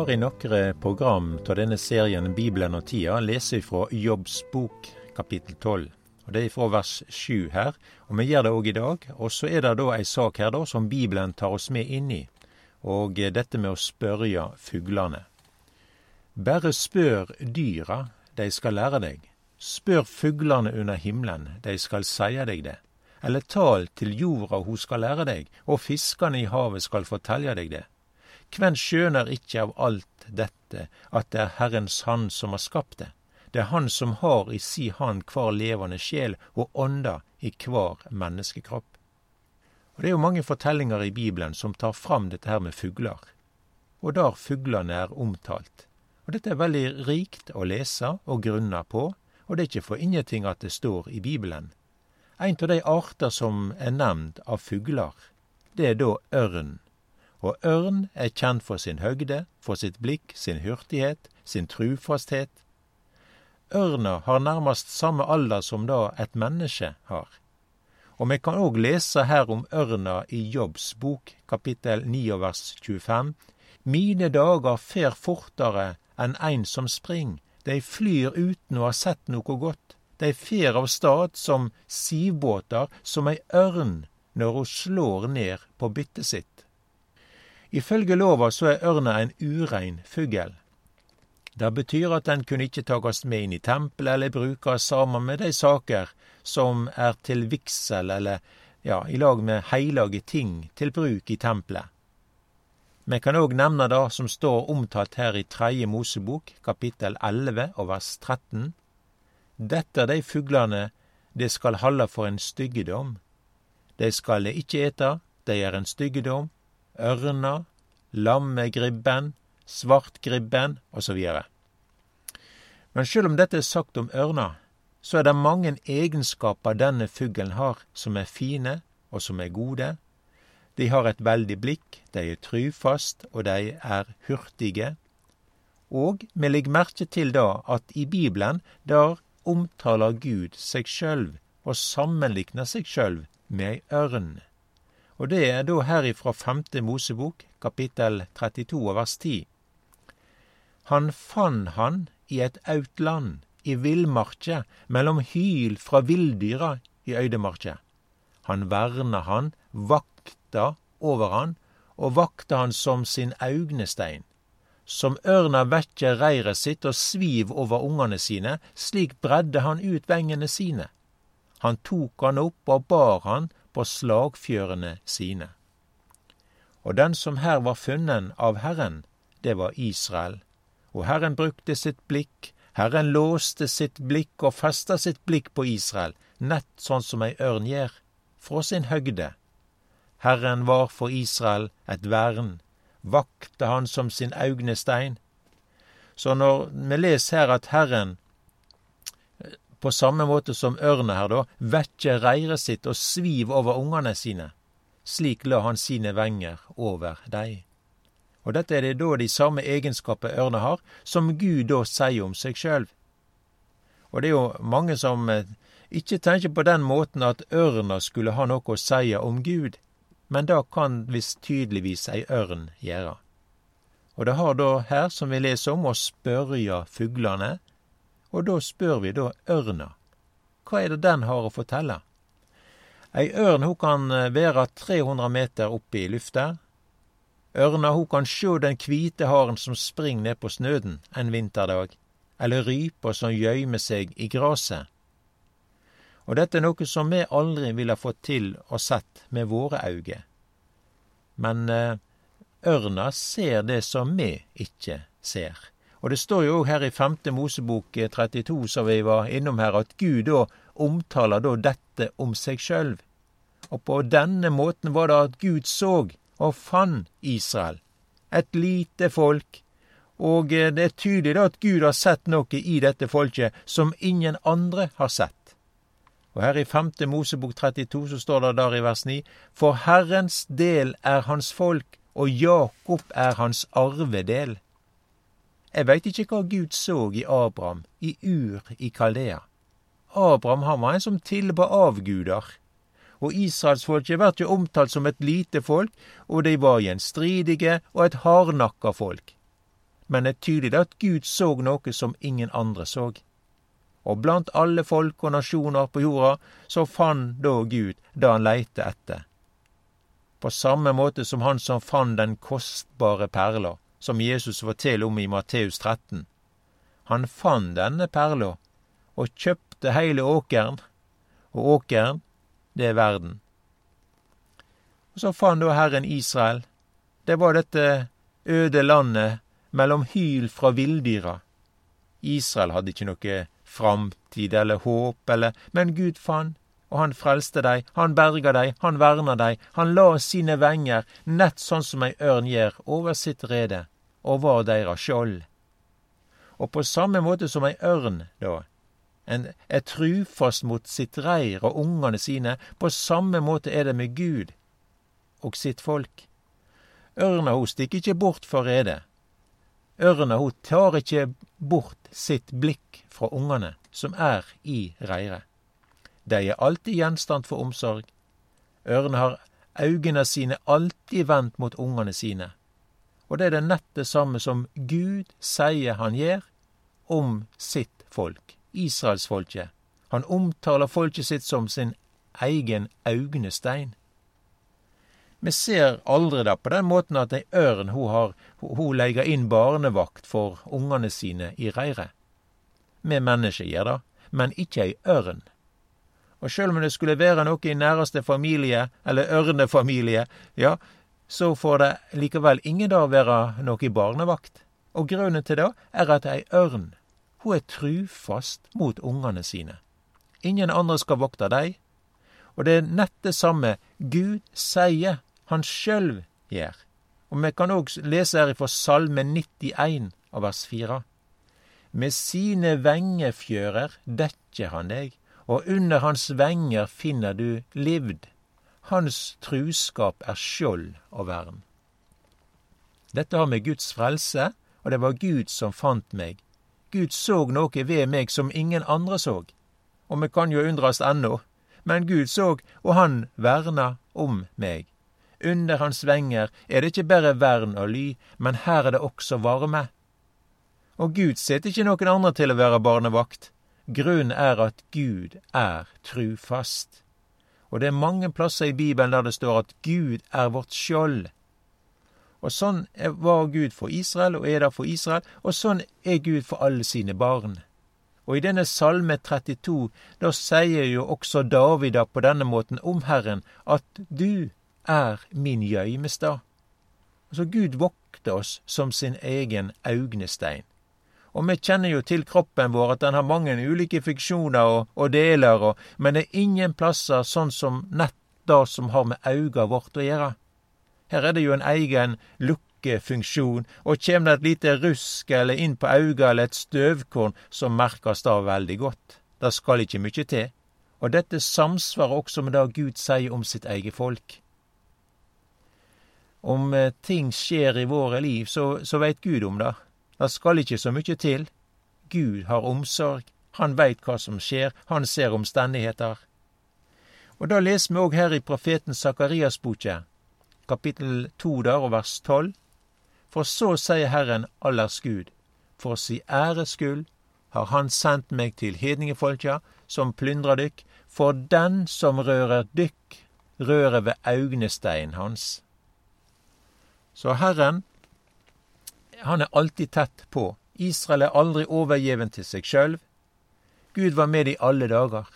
har i noen program av denne serien Bibelen og tida lese fra Jobbs bok, kapittel 12. Og Det er fra vers 7 her, og vi gjør det òg i dag. Og så er det da ei sak her da som Bibelen tar oss med inn i, og dette med å spørre fuglene. Bare spør dyra, de skal lære deg. Spør fuglene under himmelen, de skal seie deg det. Eller tal til jorda, hun skal lære deg, og fiskane i havet skal fortelje deg det. Kven skjønner ikkje av alt dette at det er Herrens Hand som har skapt det? Det er Han som har i si hand hver levende sjel og ånda i hver menneskekropp. Og Det er jo mange fortellinger i Bibelen som tar fram dette her med fugler, og der fuglene er omtalt. Og Dette er veldig rikt å lese og grunne på, og det er ikke for ingenting at det står i Bibelen. En av de arter som er nevnt av fugler, det er da ørn og ørn er kjent for sin høgde, for sitt blikk, sin hurtighet, sin trufasthet. Ørna har nærmest samme alder som da et menneske har. Og vi kan òg lese her om ørna i Jobbs bok, kapittel 9 vers 25. Mine dager fer fortere enn ein som spring, dei flyr uten å ha sett noe godt. Dei fer av stad som sivbåter, som ei ørn når ho slår ned på byttet sitt. Ifølge lova så er ørna en urein fugl. Det betyr at den kunne ikke takast med inn i tempelet eller brukast sammen med de saker som er til vigsel eller ja, i lag med heilage ting til bruk i tempelet. Vi kan òg nevne det som står omtalt her i Tredje Mosebok, kapittel 11 og vers 13. Dette er de fuglene de skal halde for en styggedom. De skal ikke ete, de er en styggedom, ørna, lammegribben, svartgribben osv. Men sjøl om dette er sagt om ørna, så er det mange egenskaper denne fuglen har som er fine og som er gode. De har et veldig blikk, de er trufast, og de er hurtige. Og vi legger merke til da at i Bibelen der omtaler Gud seg sjølv og sammenlikner seg sjølv med ei ørn. Og det er da herifra femte Mosebok, kapittel 32 vers 10. Han fann han i et aut land, i villmarkje, mellom hyl fra villdyra i øydemarkje. Han verna han, vakta over han, og vakta han som sin augnestein. Som ørna vekker reiret sitt og sviv over ungene sine, slik bredde han ut vengene sine. Han tok han opp og bar han på slagfjørene sine. Og den som her var funnen av Herren, det var Israel. Og Herren brukte sitt blikk, Herren låste sitt blikk og festa sitt blikk på Israel, nett sånn som ei ørn gjør, fra sin høgde. Herren var for Israel et vern, vakte han som sin augnestein. Så når vi leser her at Herren på samme måte som ørna her, da, vekke reiret sitt og sviv over ungene sine. Slik la han sine venger over dei. Og dette er det da de samme egenskaper ørna har, som Gud da sier om seg sjøl. Og det er jo mange som eh, ikke tenker på den måten at ørna skulle ha noe å si om Gud, men det kan visst tydeligvis ei ørn gjøre. Og det har da her, som vi leser om, å spørja fuglane, og da spør vi da ørna. Hva er det den har å fortelle? Ei ørn ho kan eh, være 300 meter oppe i lufta. Ørna ho kan sjå den kvite haren som springer ned på snøden en vinterdag, eller rypa som gøymer seg i gresset. Og dette er noe som vi aldri ville fått til og sett med våre auge. Men eh, ørna ser det som vi ikke ser. Og det står jo her i 5. Mosebok 32, eh, som vi var innom her, at Gud da omtaler da dette om seg sjøl. Og på denne måten var det at Gud så og fann Israel, et lite folk. Og eh, det er tydelig da at Gud har sett noe i dette folket som ingen andre har sett. Og her i 5. Mosebok 32 så står det der i vers 9, For Herrens del er hans folk, og Jakob er hans arvedel. Jeg veit ikke hva Gud så i Abraham, i Ur i Kaldea. Abraham han var en som tilba avguder. Og israelsfolket vert jo omtalt som et lite folk, og de var gjenstridige og et hardnakka folk. men det er tydelig at Gud så noe som ingen andre så. Og blant alle folk og nasjoner på jorda, så fant da Gud det han leite etter. På samme måte som han som fant den kostbare perla, som Jesus forteller om i Matteus 13. Han fant denne perla, og kjøpte heile åkeren, og åkeren, det er verden. Og så fant da Herren Israel. Det var dette øde landet mellom hyl fra villdyra. Israel hadde ikke noe framtid eller håp, eller Men Gud fant, og han frelste dei, han berga dei, han verna dei, han la sine venger, nett sånn som ei ørn gjør, over sitt rede, og var deira skjold. Og på samme måte som ei ørn, da, en er trufast mot sitt reir og ungene sine, på samme måte er det med Gud og sitt folk. Ørna ho stikker ikkje bort for redet. Ørna ho tar ikkje bort sitt blikk fra ungene som er i reiret. Dei er alltid gjenstand for omsorg. Ørna har augene sine alltid vendt mot ungene sine. Og det er det nett det samme som Gud sier han gjør om sitt folk, israelsfolket. Han omtaler folket sitt som sin egen augnestein. Vi ser aldri det på den måten at ei ørn ho har, ho legger inn barnevakt for ungane sine i reiret. Vi mennesker gjør det, men ikke ei ørn. Og sjøl om det skulle være noe i næreste familie, eller ørnefamilie, ja, så får det likevel ingen da være noe barnevakt. Og grunnen til det er at ei ørn, hun er trufast mot ungene sine. Ingen andre skal vokte dei. Og det er nett det samme Gud sier han sjølv gjør. Og vi kan òg lese her ifra Salme 91 av vers 4. Med sine vengefjører dekker han deg, og under hans venger finner du livd. Hans truskap er skjold og vern. Dette har med Guds frelse, og det var Gud som fant meg. Gud så noe ved meg som ingen andre så. Og vi kan jo undrast ennå, men Gud så, og han verna om meg. Under hans venger er det ikke bare vern og ly, men her er det også varme. Og Gud setter ikke noen andre til å være barnevakt. Grunnen er at Gud er trufast. Og det er mange plasser i Bibelen der det står at Gud er vårt skjold. Og sånn var Gud for Israel, og er det for Israel, og sånn er Gud for alle sine barn. Og i denne Salme 32, da sier jo også David på denne måten om Herren at du er min gjøymestad. Altså, Gud vokter oss som sin egen augnestein. Og vi kjenner jo til kroppen vår at den har mange ulike funksjoner og, og deler, og, men det er ingen plasser sånn som nett det som har med auga vårt å gjøre. Her er det jo en egen lukkefunksjon, og kjem det et lite rusk eller inn på auga eller et støvkorn, så merkes det veldig godt. Det skal ikke mykje til. Og dette samsvarer også med det Gud sier om sitt eget folk. Om eh, ting skjer i våre liv, så, så veit Gud om det. Det skal ikke så mykje til. Gud har omsorg. Han veit hva som skjer. Han ser omstendigheter. Og da leser vi òg her i profeten Sakarias boke, kapittel to der og vers tolv. For så sier Herren allers Gud, for si æres skyld har Han sendt meg til hedningefolka, som plyndrer dykk, for den som rører dykk, rører ved augnesteinen hans. Så Herren, han er alltid tett på. Israel er aldri overgjeven til seg sjøl. Gud var med i alle dager.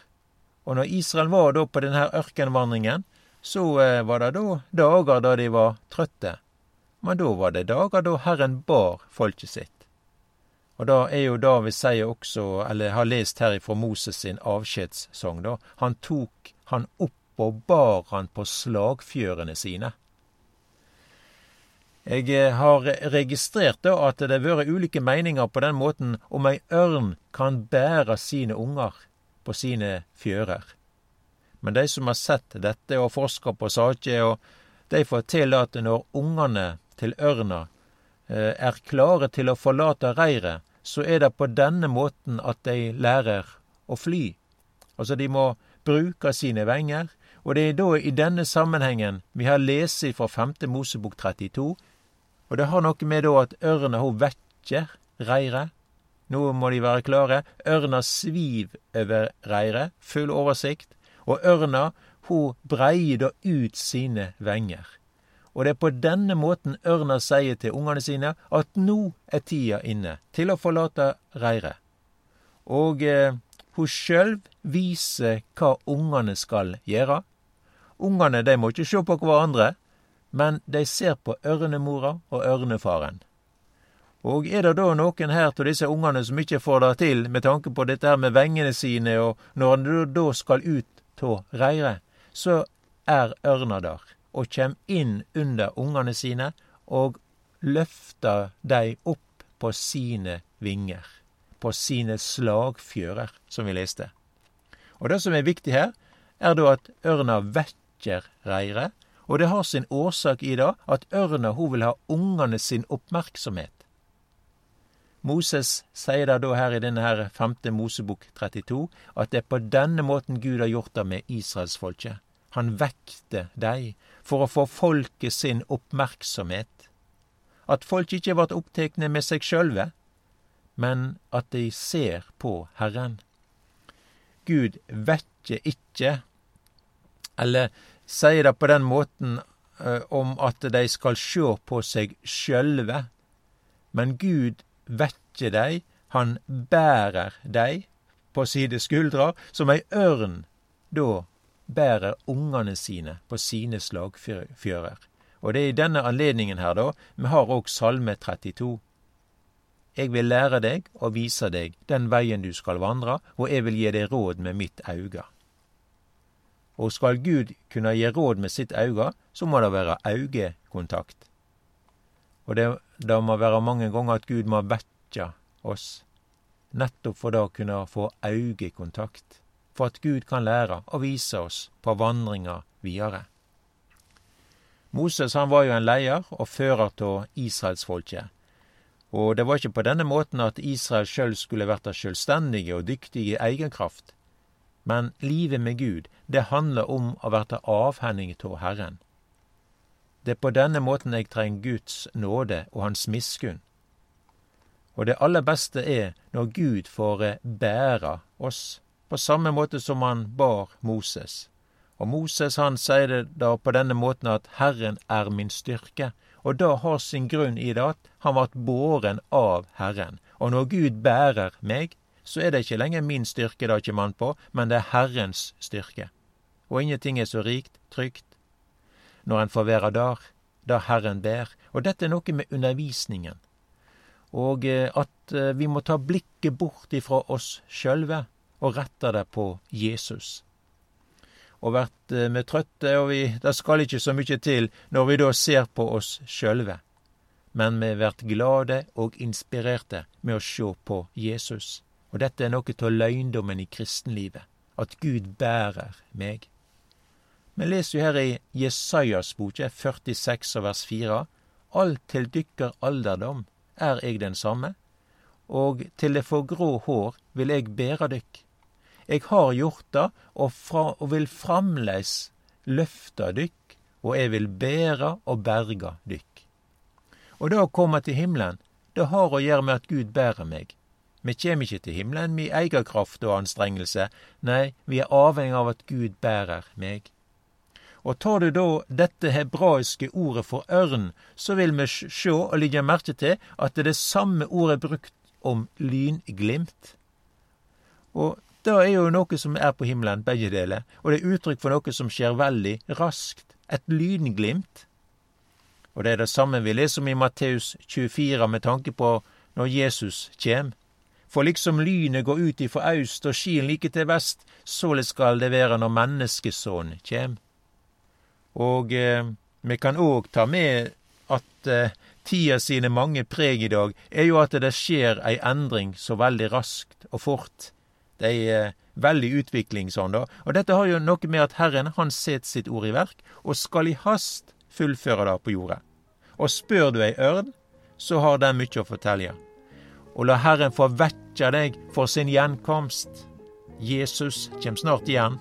Og når Israel var da på denne ørkenvandringen, så eh, var det da dager da de var trøtte. Men da var det dager da Herren bar folket sitt. Og da er jo David sier også, eller har lest her ifra Moses sin avskjedssang, da. Han tok han opp og bar han på slagfjørene sine. Jeg eh, har registrert at det har vært ulike meninger på den måten om ei ørn kan bære sine unger på sine fjører. Men de som har sett dette og forska på saker, de forteller at når ungene til ørna eh, er klare til å forlate reiret, så er det på denne måten at de lærer å fly. Altså, de må bruke sine venger, og det er da i denne sammenhengen vi har lest fra 5. Mosebok 32 og det har noe med da at ørna hun vekker reiret. Nå må de være klare. Ørna sviv over reiret, full oversikt. Og ørna, hun breier da ut sine venger. Og det er på denne måten ørna sier til ungene sine at nå er tida inne til å forlate reiret. Og eh, hun sjøl viser hva ungene skal gjøre. Ungene de må ikke se på hverandre, men de ser på ørnemora og ørnefaren. Og er det da noen her av disse ungene som ikke får det til med tanke på dette her med vengene sine, og når han da skal ut av reiret, så er ørna der og kjem inn under ungene sine og løfter dei opp på sine vinger, på sine slagfjører, som vi leste. Og det som er viktig her, er da at ørna vekker reiret, og det har sin årsak i det at ørna hun vil ha ungene sin oppmerksomhet. Moses sier da her i denne her femte Mosebok 32 at det er på denne måten Gud har gjort det med israelsfolket. Han vekte dei for å få folket sin oppmerksomhet. At folk ikke ble opptekne med seg sjølve, men at de ser på Herren. Gud vekker ikke, eller sier det på den måten uh, om at de skal sjå på seg sjølve, men Gud vekker dei, han bærer dei på sine skuldrer, som ei ørn da bærer ungene sine på sine slagfjører. Og det er i denne anledningen her, da, vi har òg Salme 32. Eg vil lære deg og vise deg den veien du skal vandre, og eg vil gi deg råd med mitt auga. Og skal Gud kunne gi råd med sitt auga, så må det være augekontakt. Og det, det må være mange ganger at Gud må vekke oss, nettopp for da å kunne få augekontakt, for at Gud kan lære å vise oss på vandringa videre. Moses han var jo en leder og fører av israelsfolket. Og det var ikke på denne måten at Israel sjøl skulle vært selvstendige og dyktige i egen kraft. Men livet med Gud, det handler om å verte avhengig av Herren. Det er på denne måten jeg trenger Guds nåde og Hans miskunn. Og det aller beste er når Gud får eh, bære oss, på samme måte som han bar Moses. Og Moses han sier det da på denne måten at Herren er min styrke, og da har sin grunn i det at han vart båren av Herren. Og når Gud bærer meg, så er det ikke lenger min styrke det kommer an på, men det er Herrens styrke. Og ingenting er så rikt, trygt, når en får være der, der Herren ber. Og dette er noe med undervisningen. Og eh, at eh, vi må ta blikket bort ifra oss sjølve og rette det på Jesus. Og vært vi eh, trøtte, og vi, det skal ikke så mye til når vi da ser på oss sjølve. Men vi blir glade og inspirerte med å sjå på Jesus. Og dette er noe av løgndommen i kristenlivet, at Gud bærer meg. Vi leser jo her i Jesajas boke 46 og vers 4. Alt til dykker alderdom er eg den samme, og til det får grå hår vil eg bære dykk. Eg har gjort det, og, fra, og vil framleis løfta dykk, og eg vil bære og berga dykk. Og det å komme til himmelen, det har å gjøre med at Gud bærer meg. Vi kjem ikkje til himmelen med eiga kraft og anstrengelse, nei, vi er avhengig av at Gud bærer meg. Og tar du da dette hebraiske ordet for ørn, så vil vi sjå og legge merke til at det er det samme ordet brukt om lynglimt. Og det er jo noe som er på himmelen, begge deler, og det er uttrykk for noe som skjer veldig raskt. Et lynglimt. Og det er det samme vi leser om i Matteus 24 med tanke på når Jesus kjem. For liksom lynet går ut ifra aust og skien like til vest, såleis skal det være når menneskesonen kjem. Og eh, vi kan òg ta med at eh, tida sine mange preg i dag er jo at det skjer ei endring så veldig raskt og fort. Det er eh, veldig utvikling sånn, da. Og dette har jo noe med at Herren han set sitt ord i verk, og skal i hast fullføre det på jorda. Og spør du ei ørn, så har den mykje å fortelje. Og la Herren få vekkja deg for sin gjenkomst. Jesus kjem snart igjen.